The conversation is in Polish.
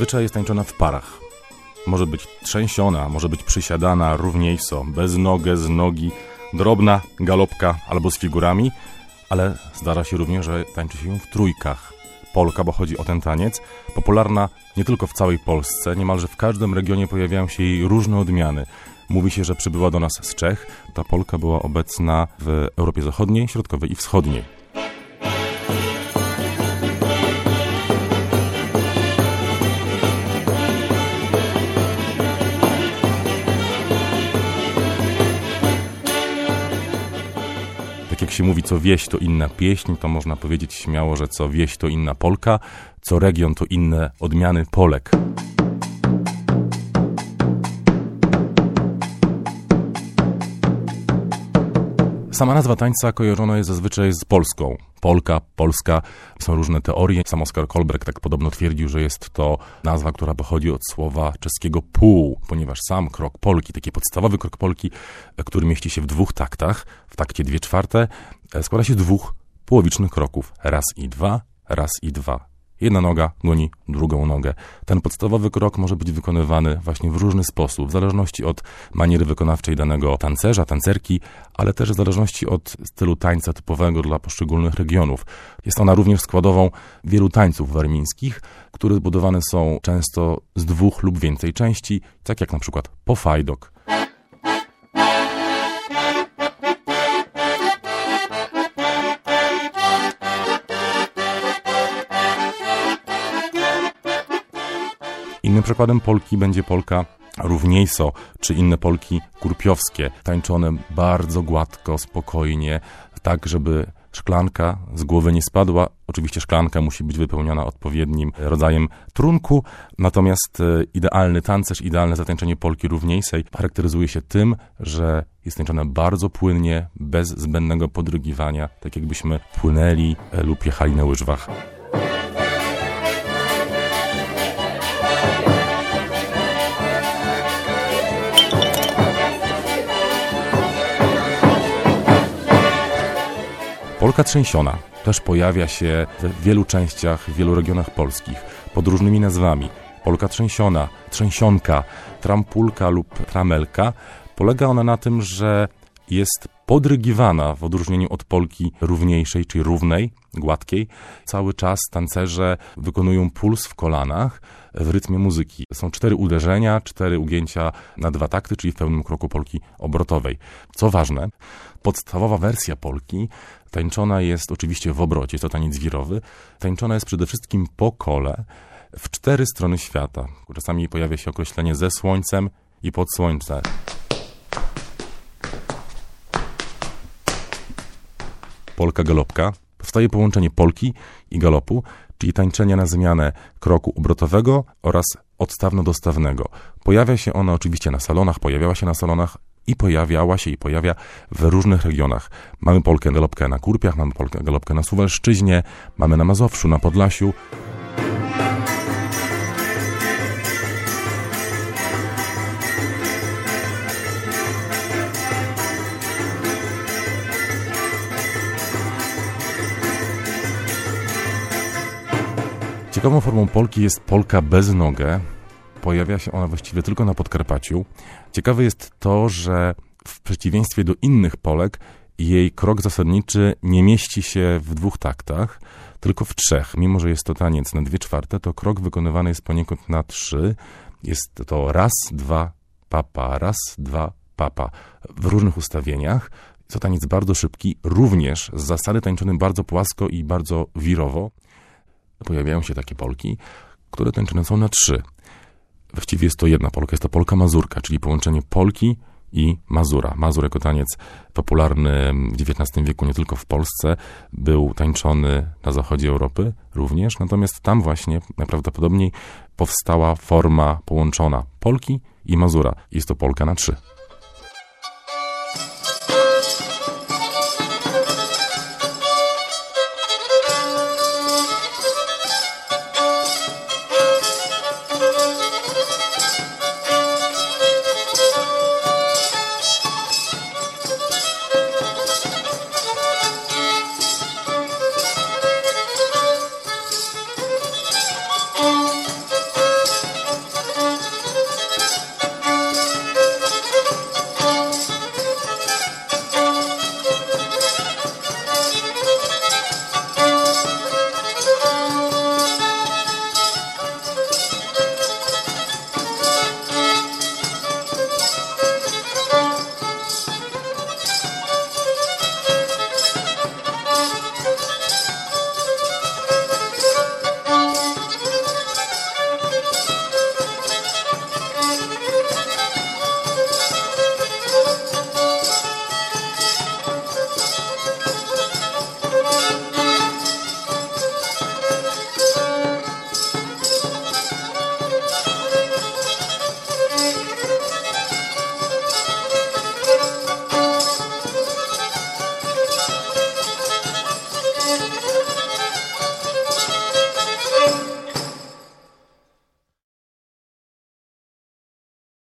Zazwyczaj jest tańczona w parach. Może być trzęsiona, może być przysiadana równiejso, bez nogę, z nogi, drobna galopka albo z figurami, ale zdarza się również, że tańczy się ją w trójkach. Polka, bo chodzi o ten taniec, popularna nie tylko w całej Polsce, niemalże w każdym regionie pojawiają się jej różne odmiany. Mówi się, że przybyła do nas z Czech. Ta Polka była obecna w Europie Zachodniej, Środkowej i Wschodniej. Jak się mówi, co wieś to inna pieśń, to można powiedzieć śmiało, że co wieś to inna Polka, co region to inne odmiany Polek. Sama nazwa tańca kojarzona jest zazwyczaj z Polską. Polka, Polska. Są różne teorie. Sam Oskar Kolberg tak podobno twierdził, że jest to nazwa, która pochodzi od słowa czeskiego pół, ponieważ sam krok Polki, taki podstawowy krok Polki, który mieści się w dwóch taktach, w takcie dwie czwarte, składa się z dwóch połowicznych kroków. Raz i dwa, raz i dwa. Jedna noga goni drugą nogę. Ten podstawowy krok może być wykonywany właśnie w różny sposób, w zależności od maniery wykonawczej danego tancerza, tancerki, ale też w zależności od stylu tańca typowego dla poszczególnych regionów. Jest ona również składową wielu tańców warmińskich, które zbudowane są często z dwóch lub więcej części, tak jak na przykład pofajdok. Innym przykładem Polki będzie Polka równiejso, czy inne Polki kurpiowskie, tańczone bardzo gładko, spokojnie, tak żeby szklanka z głowy nie spadła. Oczywiście szklanka musi być wypełniona odpowiednim rodzajem trunku, natomiast e, idealny tancerz, idealne zatańczenie Polki równiejszej charakteryzuje się tym, że jest tańczone bardzo płynnie, bez zbędnego podrygiwania, tak jakbyśmy płynęli e, lub jechali na łyżwach. Polka trzęsiona też pojawia się w wielu częściach, w wielu regionach polskich pod różnymi nazwami. Polka trzęsiona, trzęsionka, trampulka lub tramelka. Polega ona na tym, że jest podrygiwana w odróżnieniu od polki równiejszej, czyli równej, gładkiej. Cały czas tancerze wykonują puls w kolanach w rytmie muzyki. Są cztery uderzenia, cztery ugięcia na dwa takty, czyli w pełnym kroku polki obrotowej. Co ważne, podstawowa wersja polki tańczona jest oczywiście w obrocie, to taniec wirowy. Tańczona jest przede wszystkim po kole w cztery strony świata. Czasami pojawia się określenie ze słońcem i pod słońce. Polka galopka. Powstaje połączenie polki i galopu, czyli tańczenia na zmianę kroku obrotowego oraz odstawno-dostawnego. Pojawia się ona oczywiście na salonach, pojawiała się na salonach i pojawiała się i pojawia w różnych regionach. Mamy Polkę galopkę na Kurpiach, mamy Polkę galopkę na Suwalszczyźnie, mamy na Mazowszu, na Podlasiu. Ciekawą formą Polki jest Polka bez nogę. Pojawia się ona właściwie tylko na Podkarpaciu. Ciekawe jest to, że w przeciwieństwie do innych Polek, jej krok zasadniczy nie mieści się w dwóch taktach, tylko w trzech. Mimo, że jest to taniec na dwie czwarte, to krok wykonywany jest poniekąd na trzy. Jest to raz, dwa, papa, raz, dwa, papa w różnych ustawieniach. Jest to taniec bardzo szybki, również z zasady tańczony bardzo płasko i bardzo wirowo pojawiają się takie Polki, które tańczone są na trzy. Właściwie jest to jedna Polka, jest to Polka Mazurka, czyli połączenie Polki i Mazura. Mazur jako taniec popularny w XIX wieku nie tylko w Polsce, był tańczony na zachodzie Europy również, natomiast tam właśnie najprawdopodobniej powstała forma połączona Polki i Mazura. Jest to Polka na trzy.